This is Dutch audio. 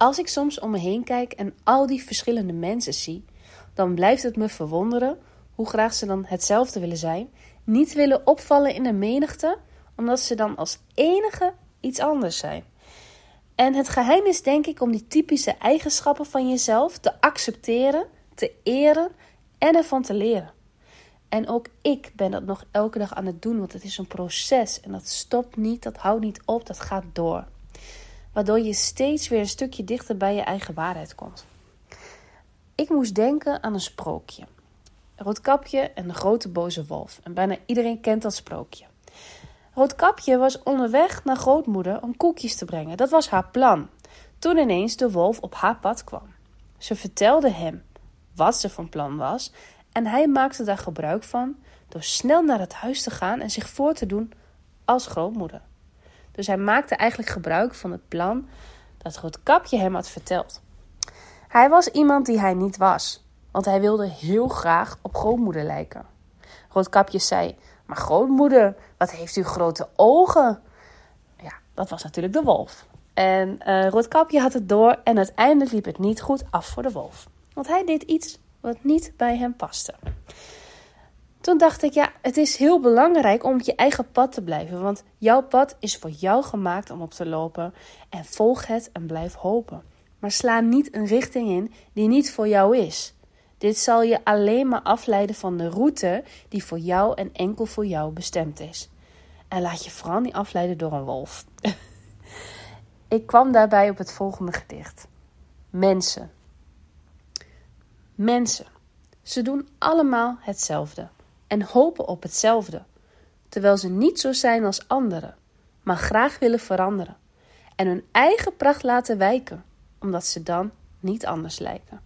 Als ik soms om me heen kijk en al die verschillende mensen zie, dan blijft het me verwonderen hoe graag ze dan hetzelfde willen zijn, niet willen opvallen in de menigte, omdat ze dan als enige iets anders zijn. En het geheim is denk ik om die typische eigenschappen van jezelf te accepteren, te eren en ervan te leren. En ook ik ben dat nog elke dag aan het doen, want het is een proces en dat stopt niet, dat houdt niet op, dat gaat door. Waardoor je steeds weer een stukje dichter bij je eigen waarheid komt. Ik moest denken aan een sprookje. Roodkapje en de grote boze wolf. En bijna iedereen kent dat sprookje. Roodkapje was onderweg naar grootmoeder om koekjes te brengen. Dat was haar plan. Toen ineens de wolf op haar pad kwam. Ze vertelde hem wat ze van plan was en hij maakte daar gebruik van door snel naar het huis te gaan en zich voor te doen als grootmoeder. Dus hij maakte eigenlijk gebruik van het plan dat Roodkapje hem had verteld. Hij was iemand die hij niet was, want hij wilde heel graag op grootmoeder lijken. Roodkapje zei: Maar grootmoeder, wat heeft u grote ogen? Ja, dat was natuurlijk de wolf. En uh, Roodkapje had het door en uiteindelijk liep het niet goed af voor de wolf. Want hij deed iets wat niet bij hem paste. Toen dacht ik, ja, het is heel belangrijk om op je eigen pad te blijven. Want jouw pad is voor jou gemaakt om op te lopen. En volg het en blijf hopen. Maar sla niet een richting in die niet voor jou is. Dit zal je alleen maar afleiden van de route die voor jou en enkel voor jou bestemd is. En laat je vooral niet afleiden door een wolf. ik kwam daarbij op het volgende gedicht: Mensen. Mensen. Ze doen allemaal hetzelfde en hopen op hetzelfde, terwijl ze niet zo zijn als anderen, maar graag willen veranderen en hun eigen pracht laten wijken, omdat ze dan niet anders lijken.